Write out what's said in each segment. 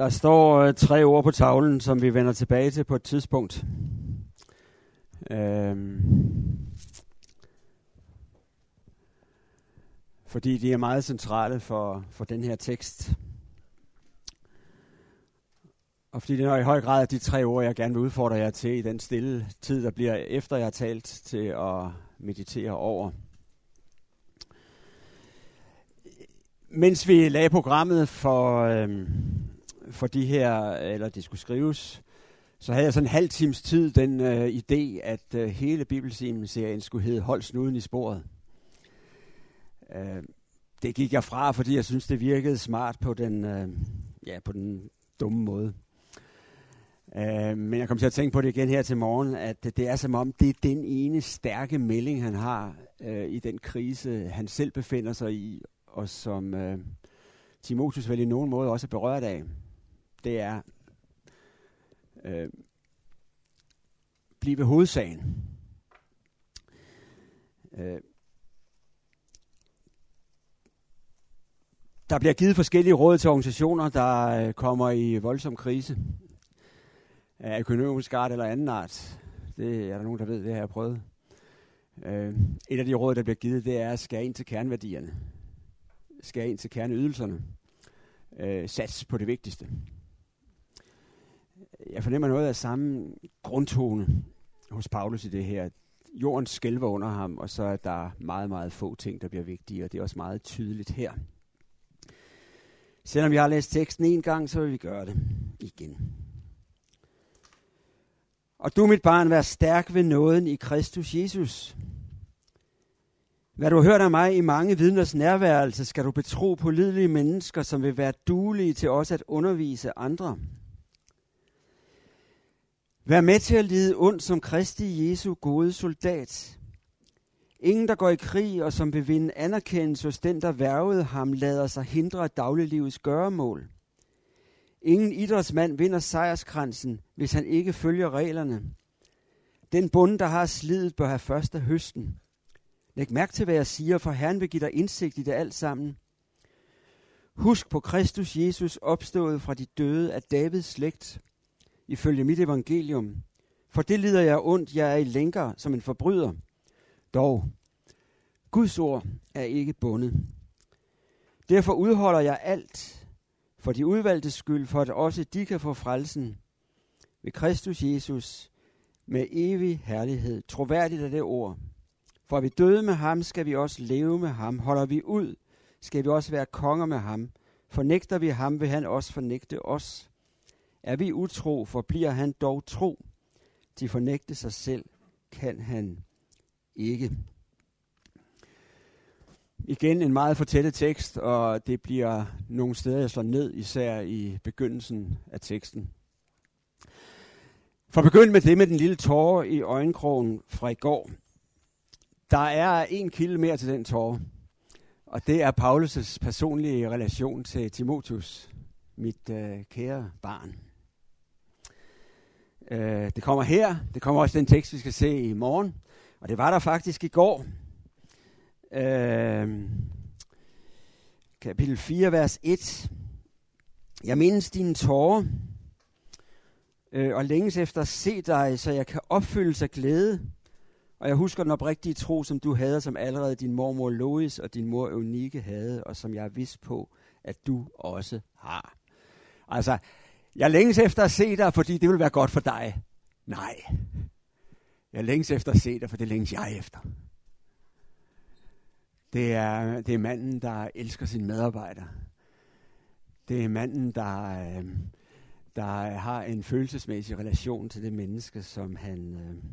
Der står øh, tre ord på tavlen, som vi vender tilbage til på et tidspunkt. Øhm, fordi de er meget centrale for, for den her tekst. Og fordi det er i høj grad de tre ord, jeg gerne vil udfordre jer til i den stille tid, der bliver efter jeg har talt til at meditere over. Mens vi lagde programmet for, øhm, for de her, eller det skulle skrives, så havde jeg sådan en halv times tid den øh, idé, at øh, hele Bibelsimen-serien skulle hedde Hold snuden i sporet. Øh, det gik jeg fra, fordi jeg synes, det virkede smart på den, øh, ja, på den dumme måde. Øh, men jeg kom til at tænke på det igen her til morgen, at det er som om, det er den ene stærke melding, han har øh, i den krise, han selv befinder sig i, og som øh, Timotheus vel i nogen måde også er berørt af. Det er, øh, blive ved hovedsagen. Øh, der bliver givet forskellige råd til organisationer, der øh, kommer i voldsom krise af økonomisk art eller anden art. Det er der nogen, der ved, det har jeg prøvet. Øh, et af de råd, der bliver givet, det er at skære ind til kerneværdierne. Skære ind til kerneydelserne. Øh, sats på det vigtigste. Jeg fornemmer noget af samme grundtone hos Paulus i det her. Jorden skælver under ham, og så er der meget, meget få ting, der bliver vigtige, og det er også meget tydeligt her. Selvom vi har læst teksten en gang, så vil vi gøre det igen. Og du, mit barn, vær stærk ved nåden i Kristus Jesus. Hvad du har hørt af mig i mange vidners nærværelse, skal du betro på lidelige mennesker, som vil være duelige til også at undervise andre. Vær med til at lide ondt som Kristi Jesu gode soldat. Ingen, der går i krig og som vil vinde anerkendelse hos den, der værvede ham, lader sig hindre af dagliglivets gøremål. Ingen idrætsmand vinder sejrskransen, hvis han ikke følger reglerne. Den bonde, der har slidet, bør have først af høsten. Læg mærke til, hvad jeg siger, for Herren vil give dig indsigt i det alt sammen. Husk på Kristus Jesus opstået fra de døde af Davids slægt, ifølge mit evangelium. For det lider jeg ondt, jeg er i lænker som en forbryder. Dog, Guds ord er ikke bundet. Derfor udholder jeg alt for de udvalgte skyld, for at også de kan få frelsen ved Kristus Jesus med evig herlighed. Troværdigt er det ord. For er vi døde med ham, skal vi også leve med ham. Holder vi ud, skal vi også være konger med ham. Fornægter vi ham, vil han også fornægte os. Er vi utro, forbliver han dog tro. De fornægte sig selv, kan han ikke. Igen en meget fortættet tekst, og det bliver nogle steder, jeg slår ned, især i begyndelsen af teksten. For begynd med det med den lille tårer i øjenkrogen fra i går. Der er en kilde mere til den tårer, og det er Paulus' personlige relation til Timotheus, mit øh, kære barn. Øh, det kommer her, det kommer også den tekst, vi skal se i morgen, og det var der faktisk i går. Øh, kapitel 4, vers 1. Jeg mindes dine tårer, øh, og længes efter at se dig, så jeg kan opfyldes af glæde. Og jeg husker den oprigtige tro, som du havde, som allerede din mormor Lois og din mor Eunike havde, og som jeg er vist på, at du også har. Altså, jeg længes efter at se dig, fordi det vil være godt for dig. Nej. Jeg længes efter at se dig, for det længes jeg efter. Det er, det er manden, der elsker sin medarbejder. Det er manden, der, øh, der har en følelsesmæssig relation til det menneske, som han øh,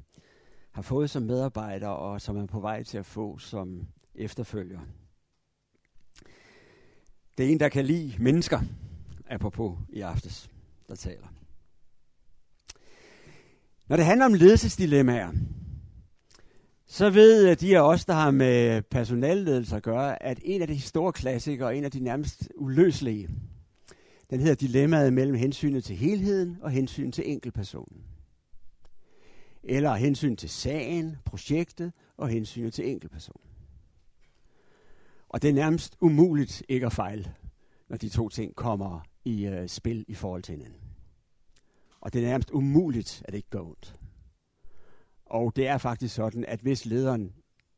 har fået som medarbejder, og som han er på vej til at få som efterfølger. Det er en, der kan lide mennesker, apropos i aftes, der taler. Når det handler om ledelsesdilemmaer, så ved øh, de af os, der har med personalledelse at gøre, at en af de store klassikere, en af de nærmest uløselige, den hedder dilemmaet mellem hensynet til helheden og hensyn til enkeltpersonen. Eller hensyn til sagen, projektet og hensynet til enkeltpersonen. Og det er nærmest umuligt ikke at fejle, når de to ting kommer i øh, spil i forhold til hinanden. Og det er nærmest umuligt, at det ikke går ondt. Og det er faktisk sådan, at hvis lederen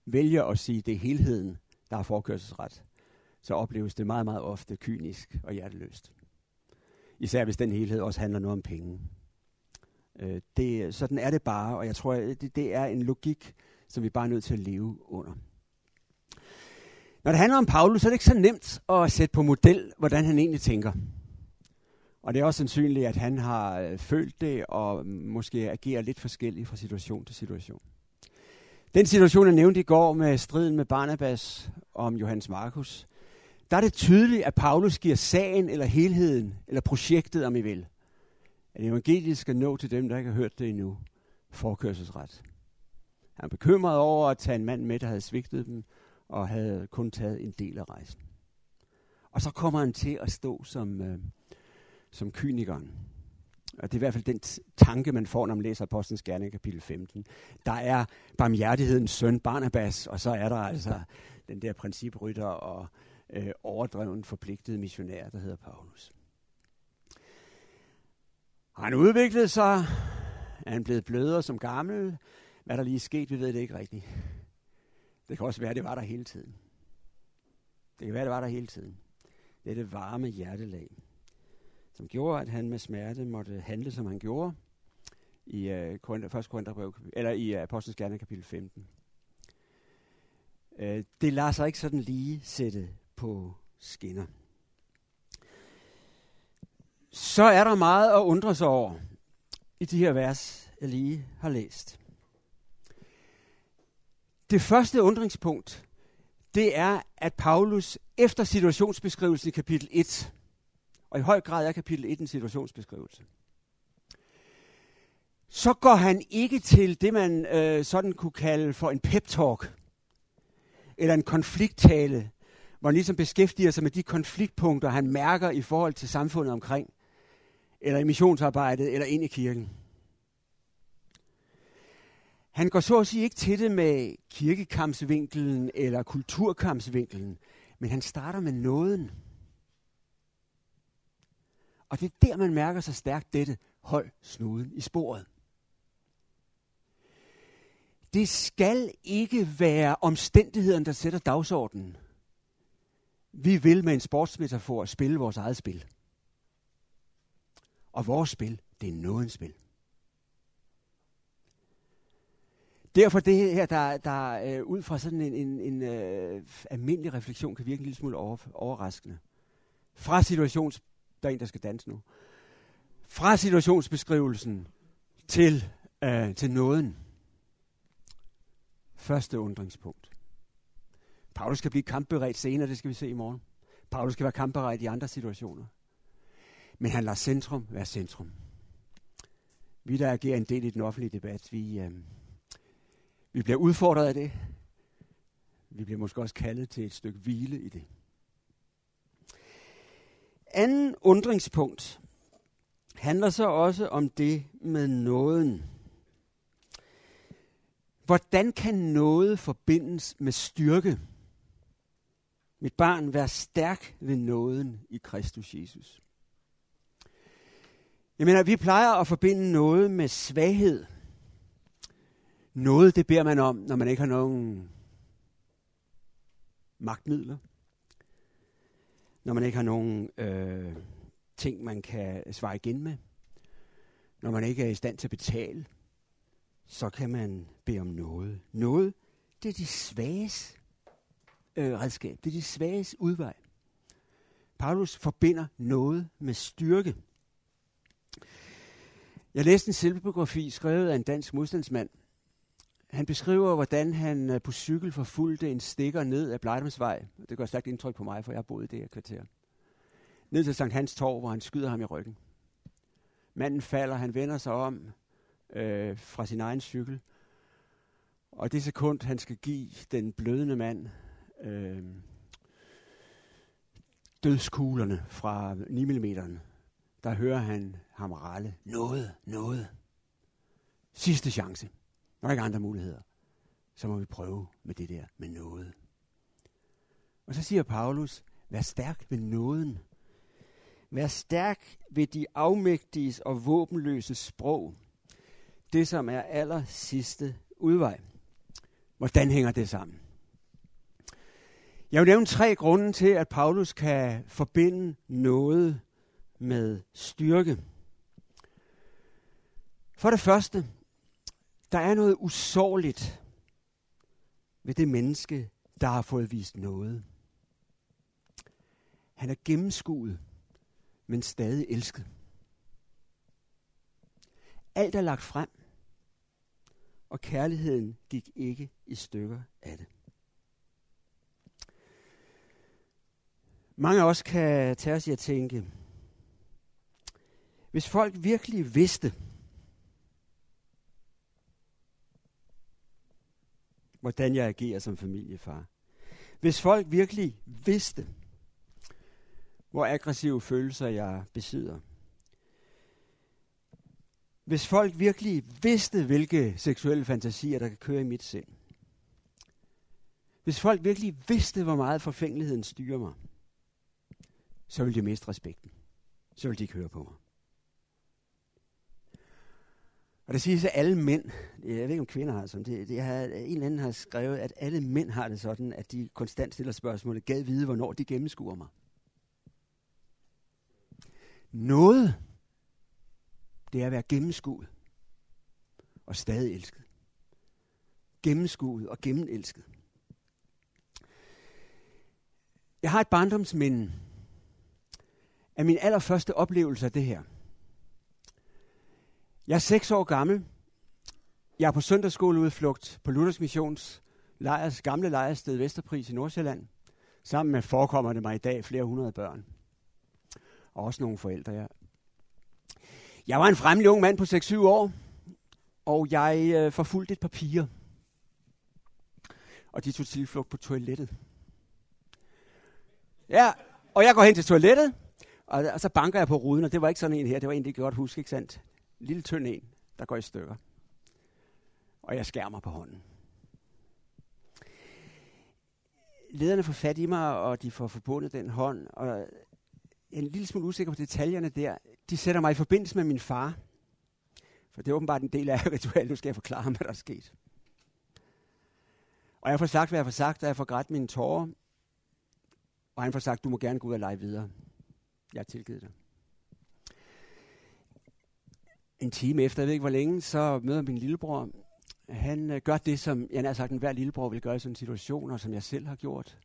vælger at sige, at det er helheden, der har forkørselsret, så opleves det meget, meget ofte kynisk og hjerteløst. Især hvis den helhed også handler noget om penge. Øh, det, sådan er det bare, og jeg tror, det, det er en logik, som vi bare er nødt til at leve under. Når det handler om Paulus, så er det ikke så nemt at sætte på model, hvordan han egentlig tænker. Og det er også sandsynligt, at han har øh, følt det, og mm, måske agerer lidt forskelligt fra situation til situation. Den situation, jeg nævnte i går med striden med Barnabas om Johannes Markus, der er det tydeligt, at Paulus giver sagen eller helheden, eller projektet, om I vil. At evangeliet skal nå til dem, der ikke har hørt det endnu. Forkørselsret. Han er bekymret over at tage en mand med, der havde svigtet dem, og havde kun taget en del af rejsen. Og så kommer han til at stå som, øh, som kynikeren. Og det er i hvert fald den tanke, man får, når man læser Apostlenes Gerne kapitel 15. Der er barmhjertighedens søn Barnabas, og så er der altså den der principrytter og øh, overdreven forpligtet missionær, der hedder Paulus. Han udviklede sig? Er han blevet blødere som gammel? Hvad der lige er sket, vi ved det ikke rigtigt. Det kan også være, at det var der hele tiden. Det kan være, at det var der hele tiden. Det er det varme hjertelag, som gjorde, at han med smerte måtte handle, som han gjorde i øh, uh, Korinther, 1. Korintherbrev, eller i uh, Apostlenes Gerne kapitel 15. Uh, øh, det lader sig ikke sådan lige sætte på skinner. Så er der meget at undre sig over i de her vers, jeg lige har læst. Det første undringspunkt, det er, at Paulus efter situationsbeskrivelsen i kapitel 1, og i høj grad er kapitel 1 en situationsbeskrivelse, så går han ikke til det, man øh, sådan kunne kalde for en pep-talk, eller en konflikttale, hvor han ligesom beskæftiger sig med de konfliktpunkter, han mærker i forhold til samfundet omkring, eller i missionsarbejdet, eller ind i kirken. Han går så at sige ikke til det med kirkekampsvinkelen eller kulturkampsvinkelen, men han starter med nåden. Og det er der, man mærker så stærkt dette, hold snuden i sporet. Det skal ikke være omstændigheden, der sætter dagsordenen. Vi vil med en sportsmetafor spille vores eget spil. Og vores spil, det er nådens spil. Derfor det her, der, der øh, ud fra sådan en, en, en øh, almindelig refleksion, kan virke en lille smule over, overraskende. Fra situations... Der er en, der skal danse nu. Fra situationsbeskrivelsen til, øh, til nåden. Første undringspunkt. Paulus skal blive kampberedt senere, det skal vi se i morgen. Paulus skal være kampberedt i andre situationer. Men han lader centrum være centrum. Vi, der agerer en del i den offentlige debat, vi, øh, vi bliver udfordret af det. Vi bliver måske også kaldet til et stykke hvile i det. Anden undringspunkt handler så også om det med nåden. Hvordan kan noget forbindes med styrke? Mit barn, vær stærk ved nåden i Kristus Jesus. Jeg mener, vi plejer at forbinde noget med svaghed – noget, det beder man om, når man ikke har nogen magtmidler. Når man ikke har nogen øh, ting, man kan svare igen med. Når man ikke er i stand til at betale, så kan man bede om noget. Noget, det er de svages øh, redskab. Det er de svages udvej. Paulus forbinder noget med styrke. Jeg læste en selvbiografi skrevet af en dansk modstandsmand, han beskriver, hvordan han øh, på cykel forfulgte en stikker ned ad Blejdomsvej. Det gør stærkt indtryk på mig, for jeg har boet i det her kvarter. Ned til Sankt Hans Torv, hvor han skyder ham i ryggen. Manden falder, han vender sig om øh, fra sin egen cykel. Og det sekund, han skal give den blødende mand øh, dødskuglerne fra 9 mm, der hører han ham ralle. Noget, noget. Sidste chance. Når der ikke er andre muligheder, så må vi prøve med det der med noget. Og så siger Paulus, vær stærk ved nåden. Vær stærk ved de afmægtiges og våbenløse sprog. Det, som er aller sidste udvej. Hvordan hænger det sammen? Jeg vil nævne tre grunde til, at Paulus kan forbinde noget med styrke. For det første, der er noget usårligt ved det menneske, der har fået vist noget. Han er gennemskuet, men stadig elsket. Alt er lagt frem, og kærligheden gik ikke i stykker af det. Mange af os kan tage os i at tænke, hvis folk virkelig vidste, hvordan jeg agerer som familiefar. Hvis folk virkelig vidste, hvor aggressive følelser jeg besidder. Hvis folk virkelig vidste, hvilke seksuelle fantasier, der kan køre i mit sind. Hvis folk virkelig vidste, hvor meget forfængeligheden styrer mig, så ville de miste respekten. Så ville de ikke høre på mig. Og det siges, at alle mænd, jeg ved ikke om kvinder har sådan, det, det har, en eller anden har skrevet, at alle mænd har det sådan, at de konstant stiller spørgsmålet, gad vide, hvornår de gennemskuer mig. Noget, det er at være gennemskuet og stadig elsket. Gennemskuet og gennemelsket. Jeg har et barndomsminde af min allerførste oplevelse af det her – jeg er seks år gammel. Jeg er på søndagsskoleudflugt på Luthers Missions lejers, gamle lejrsted Vesterpris i Nordsjælland. Sammen med forekommer det mig i dag flere hundrede børn. Og også nogle forældre, ja. Jeg var en fremmelig ung mand på 6-7 år, og jeg øh, forfulgte et par piger. Og de tog tilflugt på toilettet. Ja, og jeg går hen til toilettet, og, og så banker jeg på ruden, og det var ikke sådan en her, det var en, det godt huske, ikke sandt? Lille tynd en, der går i stykker. Og jeg skærmer på hånden. Lederne får fat i mig, og de får forbundet den hånd, og jeg er en lille smule usikker på detaljerne der. De sætter mig i forbindelse med min far. For det er åbenbart en del af ritualet. Nu skal jeg forklare ham, hvad der er sket. Og jeg får sagt, hvad jeg får sagt, og jeg får grædt mine tårer. Og han får sagt, du må gerne gå ud og lege videre. Jeg har tilgivet dig en time efter, jeg ved ikke hvor længe, så møder min lillebror. Han øh, gør det, som jeg har sagt, hver lillebror vil gøre i sådan en situation, og som jeg selv har gjort.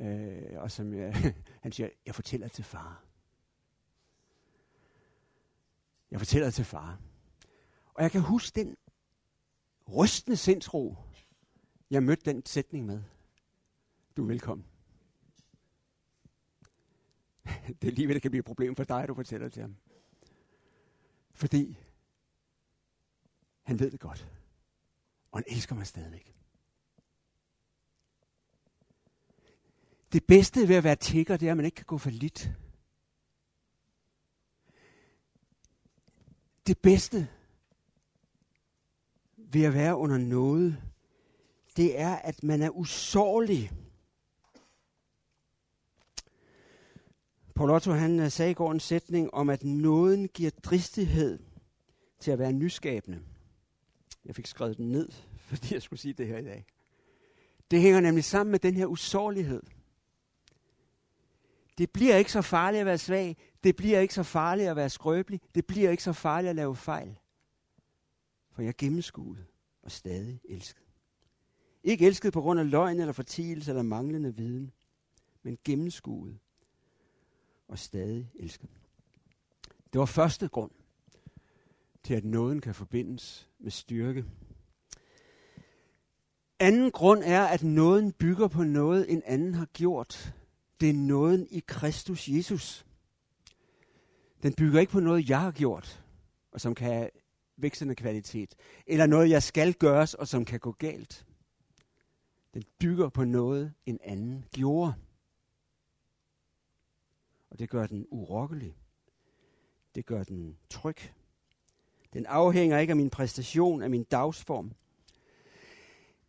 Øh, og som jeg, han siger, jeg fortæller til far. Jeg fortæller til far. Og jeg kan huske den rystende sindsro, jeg mødte den sætning med. Du er velkommen. Det er lige ved, det kan blive et problem for dig, at du fortæller til ham. Fordi han ved det godt. Og han elsker mig stadigvæk. Det bedste ved at være tigger, det er, at man ikke kan gå for lidt. Det bedste ved at være under noget, det er, at man er usårlig. Paul Otto han øh, sagde i går en sætning om, at nåden giver dristighed til at være nyskabende. Jeg fik skrevet den ned, fordi jeg skulle sige det her i dag. Det hænger nemlig sammen med den her usårlighed. Det bliver ikke så farligt at være svag. Det bliver ikke så farligt at være skrøbelig. Det bliver ikke så farligt at lave fejl. For jeg er gennemskuet og stadig elsket. Ikke elsket på grund af løgn eller fortielse eller manglende viden, men gennemskuet og stadig elsker. Det var første grund til, at nåden kan forbindes med styrke. Anden grund er, at nåden bygger på noget, en anden har gjort. Det er nåden i Kristus Jesus. Den bygger ikke på noget, jeg har gjort, og som kan have vækstende kvalitet, eller noget, jeg skal gøres, og som kan gå galt. Den bygger på noget, en anden gjorde og det gør den urokkelig. Det gør den tryg. Den afhænger ikke af min præstation, af min dagsform,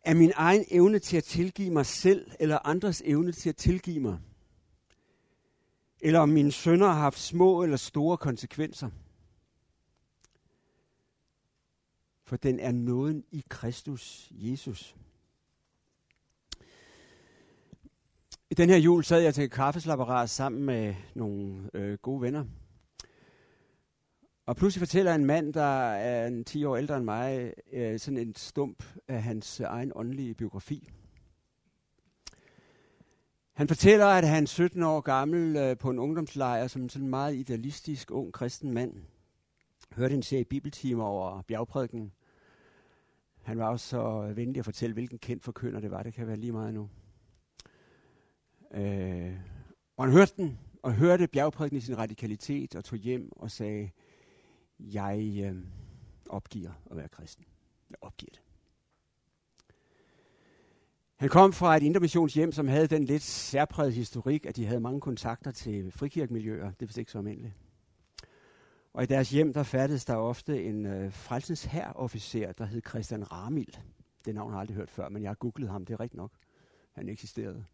af min egen evne til at tilgive mig selv, eller andres evne til at tilgive mig. eller om mine sønder har haft små eller store konsekvenser. For den er nåden i Kristus Jesus. I den her jul sad jeg til kaffeslapperat sammen med nogle øh, gode venner. Og pludselig fortæller en mand, der er en 10 år ældre end mig, øh, sådan en stump af hans øh, egen åndelige biografi. Han fortæller, at han 17 år gammel øh, på en ungdomslejr som en sådan meget idealistisk ung kristen mand. Hørte en serie bibeltimer over bjergprædiken. Han var også så venlig at fortælle, hvilken kendt forkynder det var. Det kan være lige meget nu. Øh, og han hørte den, og hørte bjergprædiken i sin radikalitet, og tog hjem og sagde, jeg øh, opgiver at være kristen. Jeg opgiver det. Han kom fra et intermissionshjem, som havde den lidt særpræget historik, at de havde mange kontakter til frikirkemiljøer. Det var ikke så almindeligt. Og i deres hjem, der færdedes der ofte en øh, frelsens officer, der hed Christian Ramil. Det navn har jeg aldrig hørt før, men jeg har googlet ham, det er rigtigt nok. Han eksisterede.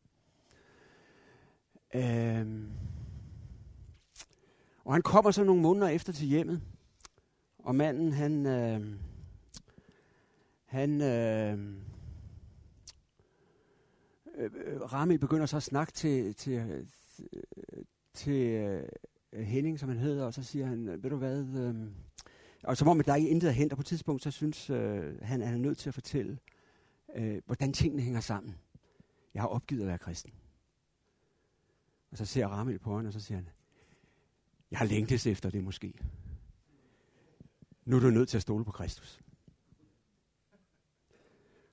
Øhm. Og han kommer så nogle måneder efter til hjemmet, og manden, han, øh, han, øhm, øh, øh, Rami begynder så at snakke til, til, øh, til øh, Henning, som han hedder, og så siger han, ved du hvad, øh, og som om at der ikke er intet at hente, og på et tidspunkt, så synes øh, han, at han er nødt til at fortælle, øh, hvordan tingene hænger sammen. Jeg har opgivet at være kristen. Og så ser Ramil på hende, og så siger han, jeg har længtes efter det måske. Nu er du nødt til at stole på Kristus.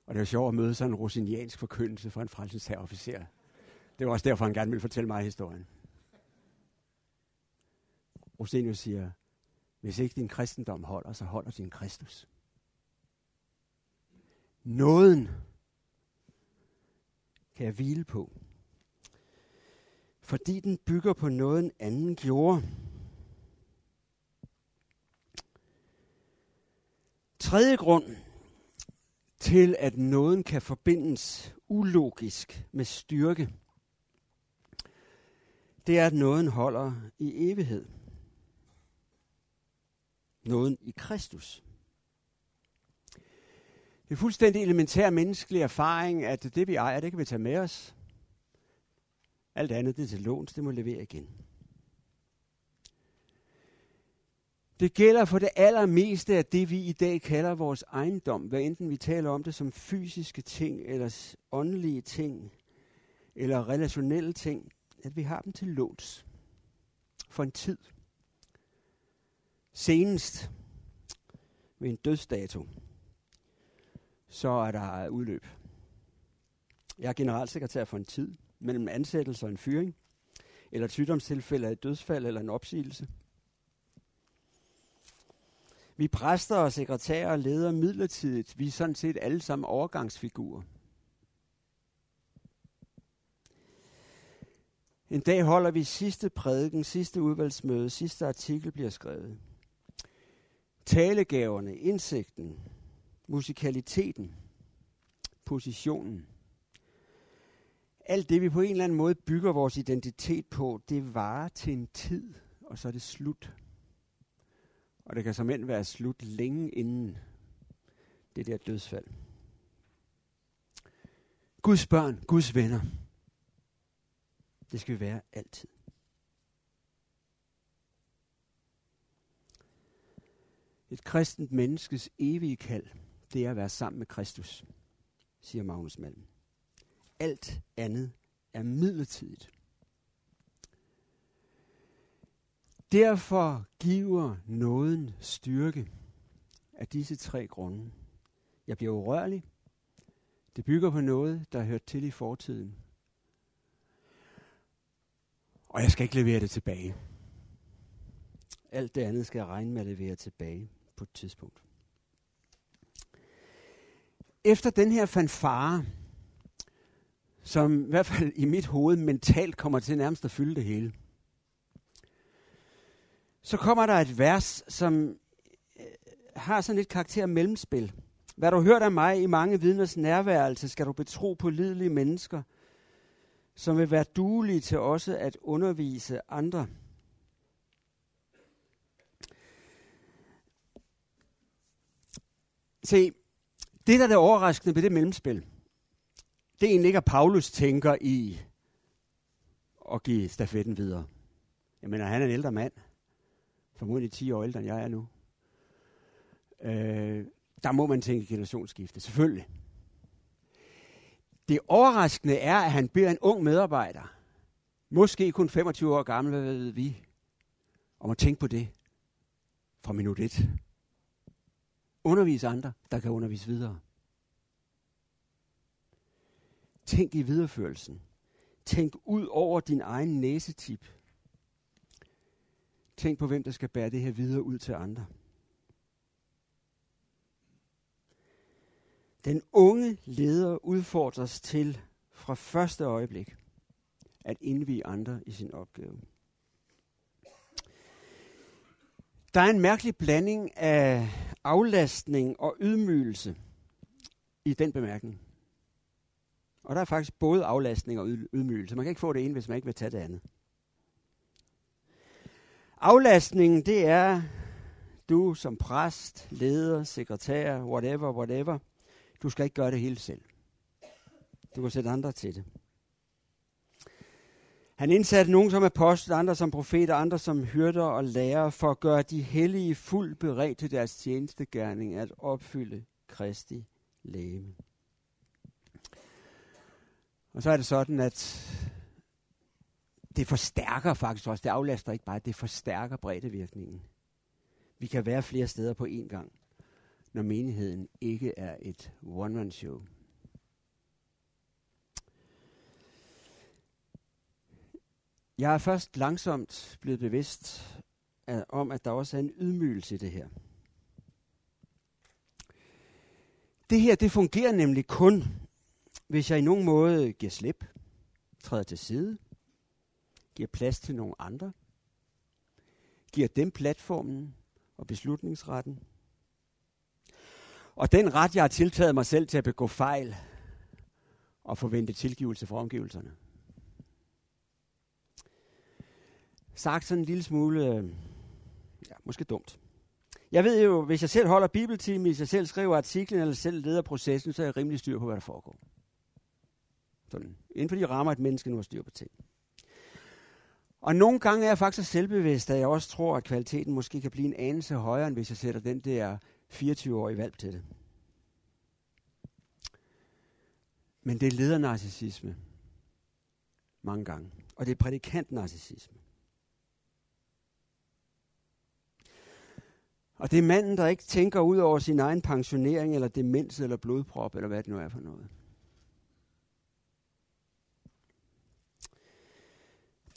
Og det var sjovt at møde sådan en rosiniansk forkyndelse fra en frelsens officer. Det var også derfor, han gerne ville fortælle mig historien. Rosenius siger, hvis ikke din kristendom holder, så holder din Kristus. Nåden kan jeg hvile på, fordi den bygger på noget, en anden gjorde. Tredje grund til, at nåden kan forbindes ulogisk med styrke, det er, at nåden holder i evighed. Nåden i Kristus. Det er fuldstændig elementær menneskelig erfaring, at det vi ejer, det kan vi tage med os. Alt andet, det er til låns, det må levere igen. Det gælder for det allermeste af det, vi i dag kalder vores ejendom, hvad enten vi taler om det som fysiske ting, eller åndelige ting, eller relationelle ting, at vi har dem til låns for en tid. Senest ved en dødsdato, så er der udløb. Jeg er generalsekretær for en tid, mellem ansættelse og en fyring, eller et sygdomstilfælde af et dødsfald eller en opsigelse – vi præster og sekretærer og ledere midlertidigt. Vi er sådan set alle sammen overgangsfigurer. En dag holder vi sidste prædiken, sidste udvalgsmøde, sidste artikel bliver skrevet. Talegaverne, indsigten, musikaliteten, positionen. Alt det, vi på en eller anden måde bygger vores identitet på, det varer til en tid, og så er det slut. Og det kan som end være slut længe inden det der dødsfald. Guds børn, Guds venner. Det skal vi være altid. Et kristent menneskes evige kald, det er at være sammen med Kristus, siger Magnus Malm. Alt andet er midlertidigt. Derfor giver nåden styrke af disse tre grunde. Jeg bliver urørlig. Det bygger på noget, der har hørt til i fortiden. Og jeg skal ikke levere det tilbage. Alt det andet skal jeg regne med at levere tilbage på et tidspunkt. Efter den her fanfare, som i hvert fald i mit hoved mentalt kommer til nærmest at fylde det hele, så kommer der et vers, som øh, har sådan lidt karakter mellemspil. Hvad du hørt af mig i mange vidners nærværelse, skal du betro på lidelige mennesker. som vil være duelige til også at undervise andre. Se, det der er det overraskende ved det mellemspil, det egentlig ikke, at Paulus tænker i at give stafetten videre. Jeg mener, han er en ældre mand. Formodentlig 10 år ældre, end jeg er nu. Øh, der må man tænke generationsskifte, selvfølgelig. Det overraskende er, at han beder en ung medarbejder, måske kun 25 år gammel, hvad ved vi, om at tænke på det fra minut 1. Undervise andre, der kan undervise videre. Tænk i videreførelsen. Tænk ud over din egen næsetip. Tænk på, hvem der skal bære det her videre ud til andre. Den unge leder udfordres til fra første øjeblik at indvige andre i sin opgave. Der er en mærkelig blanding af aflastning og ydmygelse i den bemærkning. Og der er faktisk både aflastning og ydmygelse. Man kan ikke få det ene, hvis man ikke vil tage det andet. Aflastningen, det er du som præst, leder, sekretær, whatever, whatever. Du skal ikke gøre det hele selv. Du kan sætte andre til det. Han indsatte nogen som apostel, andre som profeter, andre som hyrder og lærer, for at gøre de hellige fuldt beredt til deres tjenestegærning at opfylde Kristi læge. Og så er det sådan, at det forstærker faktisk også, det aflaster ikke bare, det forstærker breddevirkningen. Vi kan være flere steder på én gang, når menigheden ikke er et one-man-show. Jeg er først langsomt blevet bevidst af, om, at der også er en ydmygelse i det her. Det her, det fungerer nemlig kun, hvis jeg i nogen måde giver slip, træder til side, giver plads til nogle andre, giver dem platformen og beslutningsretten, og den ret, jeg har tiltaget mig selv til at begå fejl og forvente tilgivelse fra omgivelserne. Sagt sådan en lille smule, øh, ja, måske dumt. Jeg ved jo, hvis jeg selv holder bibeltime, hvis jeg selv skriver artiklen, eller selv leder processen, så er jeg rimelig styr på, hvad der foregår. Sådan, inden for de rammer, et menneske nu har styr på ting. Og nogle gange er jeg faktisk selvbevidst, at jeg også tror, at kvaliteten måske kan blive en anelse højere, end hvis jeg sætter den der 24-årige valg til det. Men det er ledernarcissisme. Mange gange. Og det er prædikantnarcissisme. Og det er manden, der ikke tænker ud over sin egen pensionering, eller demens, eller blodprop, eller hvad det nu er for noget.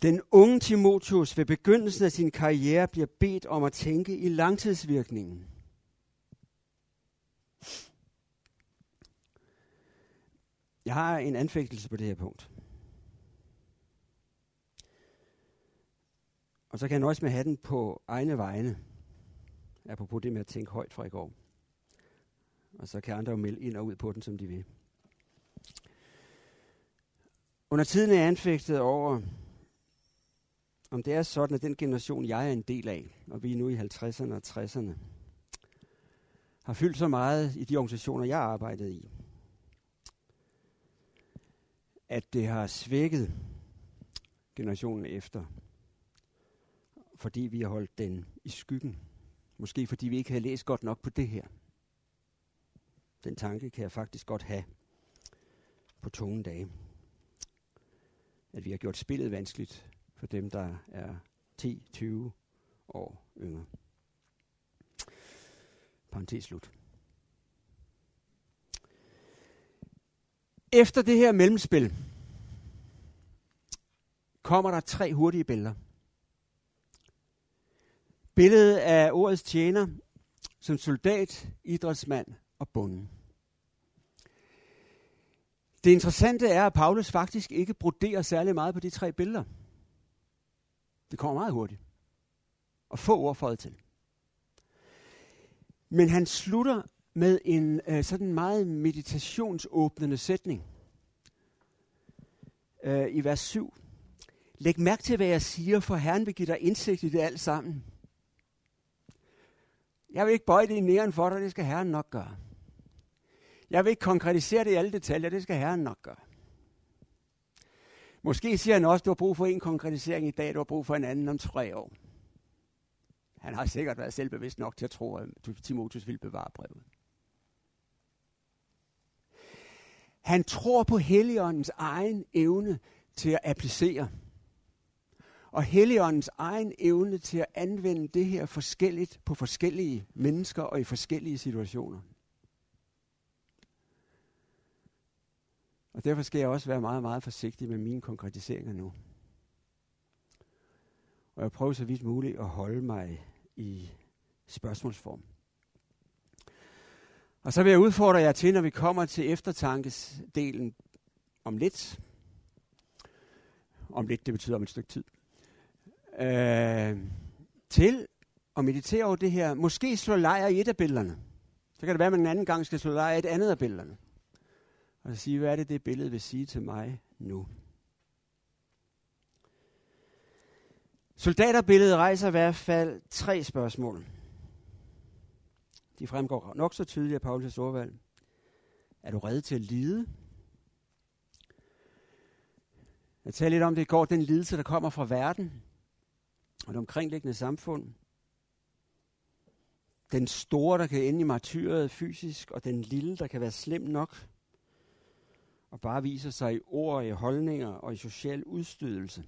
Den unge Timotius ved begyndelsen af sin karriere bliver bedt om at tænke i langtidsvirkningen. Jeg har en anfægtelse på det her punkt. Og så kan jeg nøjes med at have den på egne vegne. Apropos det med at tænke højt fra i går. Og så kan andre jo melde ind og ud på den, som de vil. Under tiden er jeg anfægtet over, om det er sådan, at den generation, jeg er en del af, og vi er nu i 50'erne og 60'erne, har fyldt så meget i de organisationer, jeg arbejdede i, at det har svækket generationen efter, fordi vi har holdt den i skyggen. Måske fordi vi ikke har læst godt nok på det her. Den tanke kan jeg faktisk godt have på tunge dage. At vi har gjort spillet vanskeligt for dem, der er 10-20 år yngre. Parenthes slut. Efter det her mellemspil, kommer der tre hurtige billeder. Billedet af ordets tjener som soldat, idrætsmand og bunden. Det interessante er, at Paulus faktisk ikke broderer særlig meget på de tre billeder. Det kommer meget hurtigt. Og få ord fået til. Men han slutter med en øh, sådan meget meditationsåbnende sætning. øh, i vers 7. Læg mærke til, hvad jeg siger, for Herren vil give dig indsigt i det alt sammen. Jeg vil ikke bøje det i næren for dig, det skal Herren nok gøre. Jeg vil ikke konkretisere det i alle detaljer, det skal Herren nok gøre. Måske siger han også, at du har brug for en konkretisering i dag, du har brug for en anden om tre år. Han har sikkert været selvbevidst nok til at tro, at Timotheus ville bevare brevet. Han tror på Helligåndens egen evne til at applicere. Og Helligåndens egen evne til at anvende det her forskelligt på forskellige mennesker og i forskellige situationer. Og derfor skal jeg også være meget, meget forsigtig med mine konkretiseringer nu. Og jeg prøver så vidt muligt at holde mig i spørgsmålsform. Og så vil jeg udfordre jer til, når vi kommer til eftertankesdelen om lidt. Om lidt, det betyder om et stykke tid. Øh, til at meditere over det her. Måske slå lejr i et af billederne. Så kan det være, at man en anden gang skal slå lejr i et andet af billederne. Og sige, hvad er det, det billede vil sige til mig nu? Soldaterbilledet rejser i hvert fald tre spørgsmål. De fremgår nok så tydeligt af Paulus' ordvalg. Er du reddet til at lide? Jeg talte lidt om det i går, den lidelse, der kommer fra verden og det omkringliggende samfund. Den store, der kan ende i martyret fysisk, og den lille, der kan være slem nok, og bare viser sig i ord, i holdninger og i social udstødelse.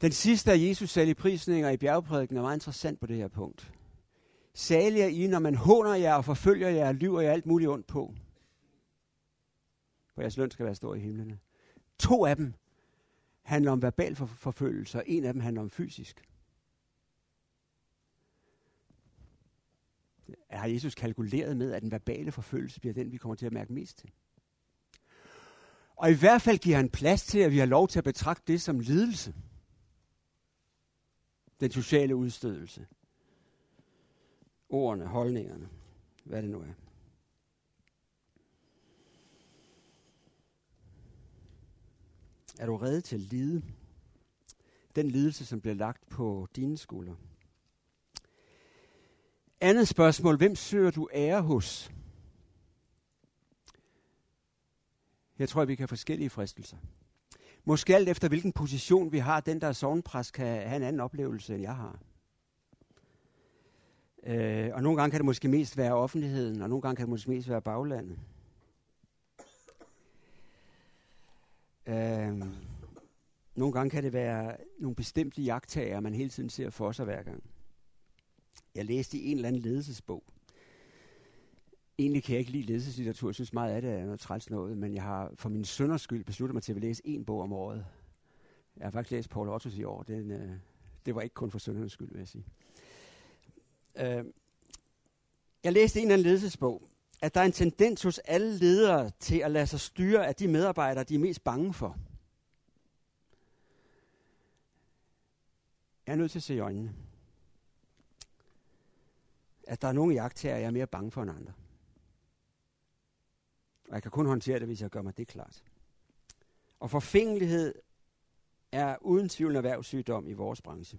Den sidste af Jesus saligprisninger i bjergprædiken er meget interessant på det her punkt. Salige er I, når man håner jer og forfølger jer og lyver jer alt muligt ondt på. For jeres løn skal være stor i himlene. To af dem handler om verbal forfølgelse, og en af dem handler om fysisk. Har Jesus kalkuleret med, at den verbale forfølgelse bliver den, vi kommer til at mærke mest til? Og i hvert fald giver han plads til, at vi har lov til at betragte det som lidelse. Den sociale udstødelse. Ordene, holdningerne, hvad det nu er. Er du reddet til at lide? Den lidelse, som bliver lagt på dine skuldre. Andet spørgsmål. Hvem søger du ære hos? Jeg tror, at vi kan have forskellige fristelser. Måske alt efter hvilken position vi har, den der er sovnpræst kan have en anden oplevelse, end jeg har. Øh, og nogle gange kan det måske mest være offentligheden, og nogle gange kan det måske mest være baglandet. Øh, nogle gange kan det være nogle bestemte jagttager, man hele tiden ser for sig hver gang. Jeg læste i en eller anden ledelsesbog. Egentlig kan jeg ikke lide ledelseslitteratur. Jeg synes meget af det er noget træls noget, men jeg har for min sønders skyld besluttet mig til at læse en bog om året. Jeg har faktisk læst Paul Ottos i år. Den, øh, det var ikke kun for søndernes skyld, vil jeg sige. Øh, jeg læste en eller anden ledelsesbog, at der er en tendens hos alle ledere til at lade sig styre af de medarbejdere, de er mest bange for. Jeg er nødt til at se i øjnene, at der er nogle jagttager, jeg er mere bange for end andre. Og jeg kan kun håndtere det, hvis jeg gør mig det klart. Og forfængelighed er uden tvivl en erhvervssygdom i vores branche.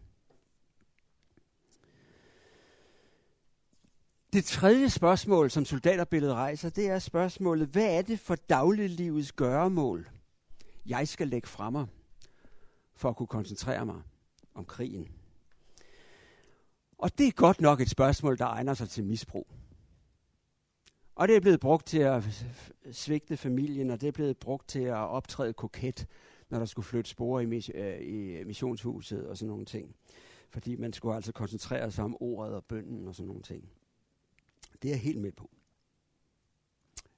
Det tredje spørgsmål, som soldaterbilledet rejser, det er spørgsmålet, hvad er det for dagliglivets gøremål, jeg skal lægge fremme for at kunne koncentrere mig om krigen? Og det er godt nok et spørgsmål, der egner sig til misbrug. Og det er blevet brugt til at svigte familien, og det er blevet brugt til at optræde koket, når der skulle flytte spore i, mis- øh, i missionshuset og sådan nogle ting. Fordi man skulle altså koncentrere sig om ordet og bønden og sådan nogle ting. Det er jeg helt med på.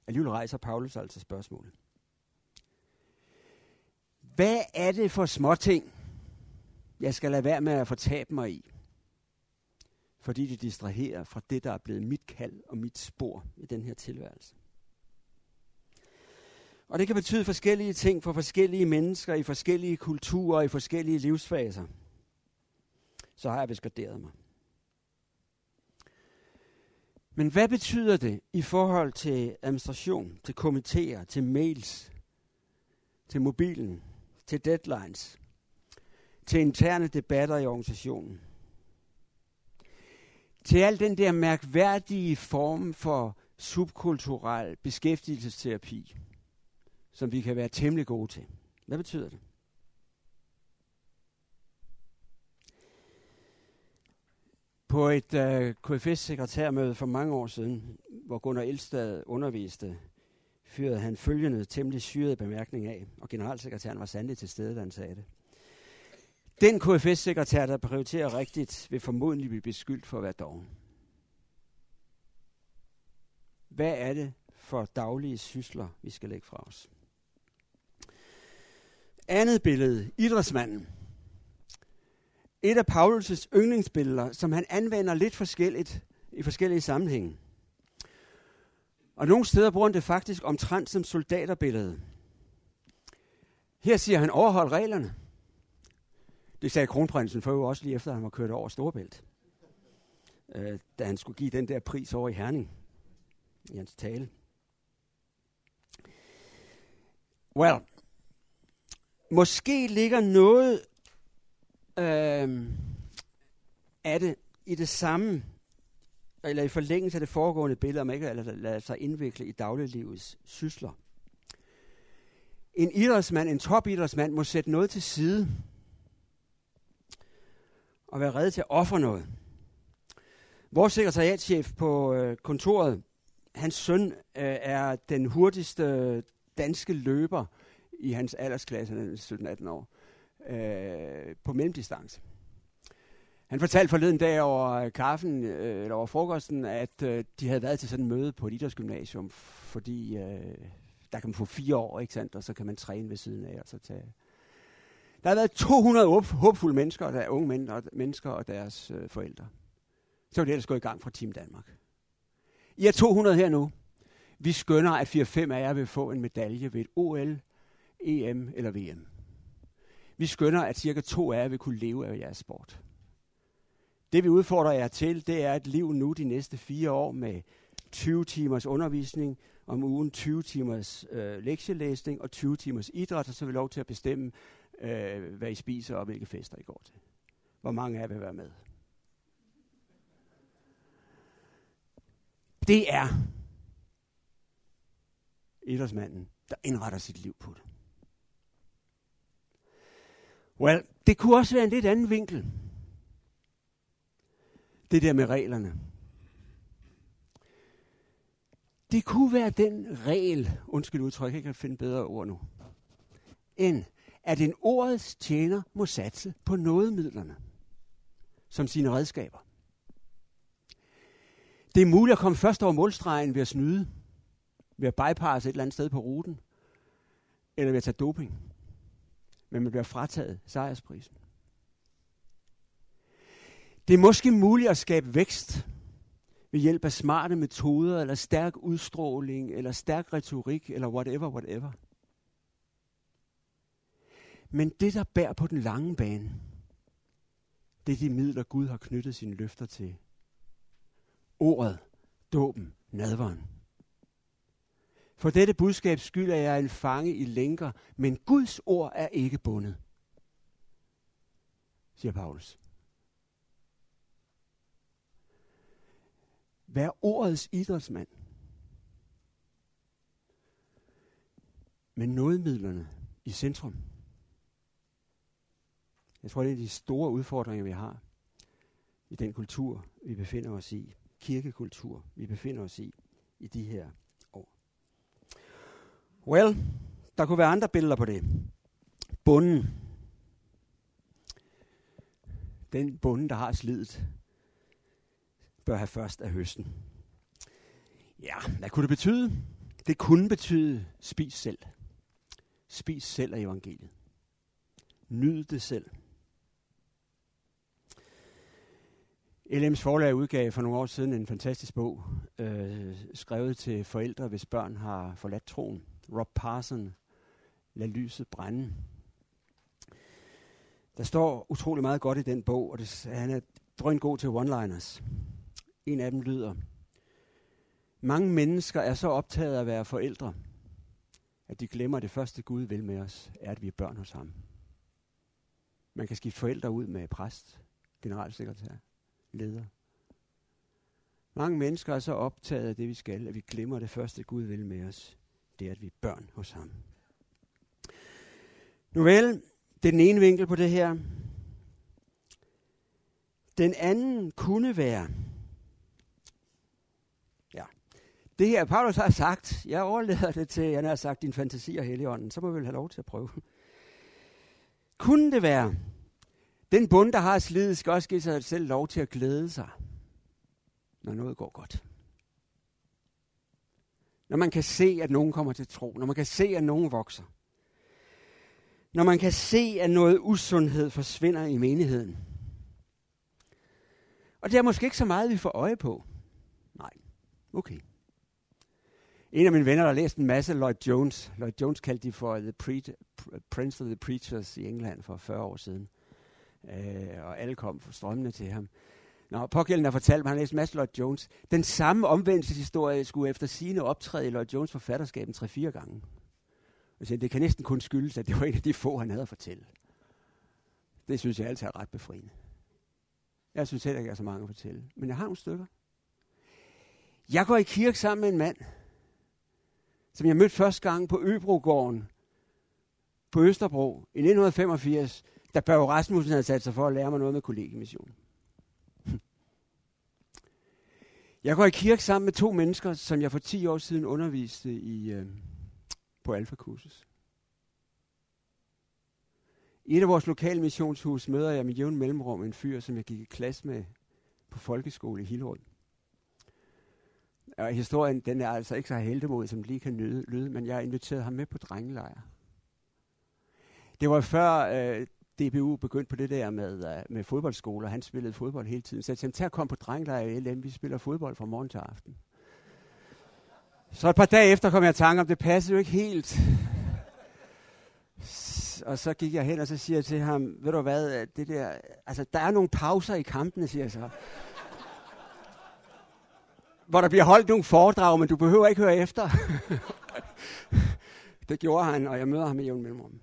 Alligevel rejser Paulus altså spørgsmålet. Hvad er det for småting, jeg skal lade være med at fortabe mig i? Fordi det distraherer fra det, der er blevet mit kald og mit spor i den her tilværelse. Og det kan betyde forskellige ting for forskellige mennesker i forskellige kulturer og i forskellige livsfaser. Så har jeg beskaderet mig. Men hvad betyder det i forhold til administration, til komitéer, til mails, til mobilen, til deadlines, til interne debatter i organisationen. Til al den der mærkværdige form for subkulturel beskæftigelsesterapi, som vi kan være temmelig gode til. Hvad betyder det? På et øh, KFS-sekretærmøde for mange år siden, hvor Gunnar Elstad underviste, fyrede han følgende temmelig syrede bemærkning af, og generalsekretæren var sandelig til stede, da han sagde det. Den KFS-sekretær, der prioriterer rigtigt, vil formodentlig blive beskyldt for at være doven. Hvad er det for daglige sysler, vi skal lægge fra os? Andet billede, idrætsmanden. Et af Paulus' yndlingsbilleder, som han anvender lidt forskelligt i forskellige sammenhænge. Og nogle steder bruger han det faktisk omtrent som soldaterbillede. Her siger han, overhold reglerne. Det sagde kronprinsen for også lige efter, at han var kørt over Storebælt. Øh, da han skulle give den der pris over i Herning i hans tale. Well, måske ligger noget øh, af det i det samme, eller i forlængelse af det foregående billede, om ikke at lade sig indvikle i dagliglivets sysler. En idrætsmand, en topidrætsmand, må sætte noget til side og være redde til at ofre noget. Vores sekretariatschef på øh, kontoret, hans søn øh, er den hurtigste øh, danske løber i hans aldersklasse, 17-18 år, øh, på mellemdistance. Han fortalte forleden dag over kaffen, øh, eller over frokosten, at øh, de havde været til sådan et møde på et idrætsgymnasium, fordi øh, der kan man få fire år, ikke sandt? og så kan man træne ved siden af, og så tage... Der har været 200 håbfulde mennesker, der er unge mænd og, mennesker og deres øh, forældre. Så var det ellers gået i gang fra Team Danmark. I er 200 her nu. Vi skønner, at 4-5 af jer vil få en medalje ved et OL, EM eller VM. Vi skønner, at cirka to af jer vil kunne leve af jeres sport. Det vi udfordrer jer til, det er et liv nu de næste fire år med 20 timers undervisning om ugen, 20 timers øh, lektielæsning og 20 timers idræt, og så vil lov til at bestemme, øh, hvad I spiser og hvilke fester I går til. Hvor mange af jer vil være med? Det er idrætsmanden, der indretter sit liv på det. Well, det kunne også være en lidt anden vinkel. Det der med reglerne. Det kunne være den regel, undskyld udtryk, jeg kan finde bedre ord nu, end at en ordets tjener må satse på nådemidlerne som sine redskaber. Det er muligt at komme først over målstregen ved at snyde, ved at bypasse et eller andet sted på ruten, eller ved at tage doping. Men man bliver frataget sejrsprisen. Det er måske muligt at skabe vækst ved hjælp af smarte metoder, eller stærk udstråling, eller stærk retorik, eller whatever, whatever. Men det, der bærer på den lange bane, det er de midler, Gud har knyttet sine løfter til. Ordet, dåben, nadveren. For dette budskab skyld er jeg en fange i lænker, men Guds ord er ikke bundet, siger Paulus. Vær ordets idrætsmand. Men nådemidlerne i centrum. Jeg tror, det er de store udfordringer, vi har i den kultur, vi befinder os i. Kirkekultur, vi befinder os i i de her år. Well, der kunne være andre billeder på det. Bunden. Den bunden, der har slidet, bør have først af høsten. Ja, hvad kunne det betyde? Det kunne betyde, spis selv. Spis selv af evangeliet. Nyd det selv. LM's forlag udgav for nogle år siden en fantastisk bog, øh, skrevet til forældre, hvis børn har forladt troen. Rob Parson, Lad lyset brænde. Der står utrolig meget godt i den bog, og det, han er drøn god til one-liners. En af dem lyder, mange mennesker er så optaget af at være forældre, at de glemmer, at det første Gud vil med os, er, at vi er børn hos ham. Man kan skifte forældre ud med præst, generalsekretær, leder. Mange mennesker er så optaget af det, vi skal, at vi glemmer det første Gud vil med os. Det er, at vi er børn hos ham. Nu vel, det er den ene vinkel på det her. Den anden kunne være, ja, det her Paulus har sagt, jeg overlader det til, han har sagt, din fantasi og heligånden, så må vi vel have lov til at prøve. Kunne det være, den bund, der har slidet, skal også give sig selv lov til at glæde sig, når noget går godt. Når man kan se, at nogen kommer til tro. Når man kan se, at nogen vokser. Når man kan se, at noget usundhed forsvinder i menigheden. Og det er måske ikke så meget, vi får øje på. Nej, okay. En af mine venner, der har læst en masse Lloyd Jones. Lloyd Jones kaldte de for the pre- Prince of the Preachers i England for 40 år siden. Øh, og alle kom strømmende til ham. Nå, pågældende har fortalt mig, han læste læst masse Lloyd Jones. Den samme omvendelseshistorie skulle efter sine optræde i Lloyd Jones forfatterskab 3-4 gange. Altså, det kan næsten kun skyldes, at det var en af de få, han havde at fortælle. Det synes jeg altid er ret befriende. Jeg synes heller ikke, jeg har så mange at fortælle. Men jeg har nogle stykker. Jeg går i kirke sammen med en mand, som jeg mødte første gang på Øbrogården på Østerbro i 1985, da Børge Rasmussen havde sat sig for at lære mig noget med kollegiemission. Jeg går i kirke sammen med to mennesker, som jeg for 10 år siden underviste i, øh, på Alfa-kursus. I et af vores lokale missionshus møder jeg med jævn mellemrum en fyr, som jeg gik i klasse med på folkeskole i Hillerød. Og historien, den er altså ikke så heldemodig, som lige kan lyde, lyde, men jeg inviterede ham med på drengelejr. Det var før øh, DBU begyndte på det der med, uh, med fodboldskoler. Han spillede fodbold hele tiden. Så jeg tænkte, tag kom på drengelejr i LM. Vi spiller fodbold fra morgen til aften. Så et par dage efter kom jeg i tanke om, det passede jo ikke helt. Og så gik jeg hen, og så siger jeg til ham, ved du hvad, øh, det der, altså, der er nogle pauser i kampene, siger jeg så. Hvor der bliver holdt nogle foredrag, men du behøver ikke høre efter. det gjorde han, og jeg møder ham i jævn mellemrum.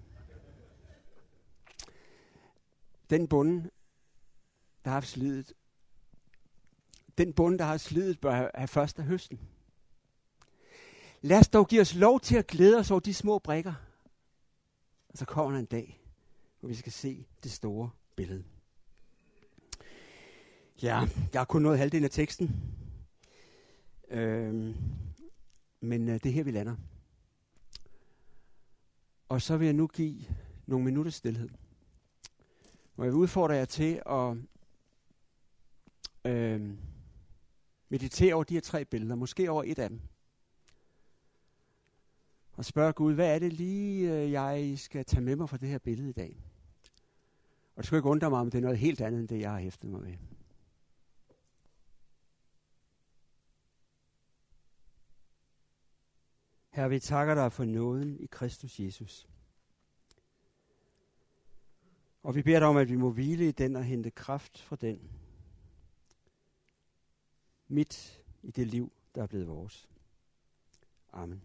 Den bonde, der har haft slidet, den bonde, der har slidet, bør have, først af høsten. Lad os dog give os lov til at glæde os over de små brikker. Og så kommer der en dag, hvor vi skal se det store billede. Ja, jeg har kun nået halvdelen af teksten. Øhm, men øh, det er her, vi lander. Og så vil jeg nu give nogle minutters stillhed. Må jeg udfordre jer til at øh, meditere over de her tre billeder, måske over et af dem. Og spørge Gud, hvad er det lige, øh, jeg skal tage med mig fra det her billede i dag? Og det skal ikke undre mig, om det er noget helt andet, end det, jeg har hæftet mig ved. Herre, vi takker dig for nåden i Kristus Jesus. Og vi beder dig om, at vi må hvile i den og hente kraft fra den. Midt i det liv, der er blevet vores. Amen.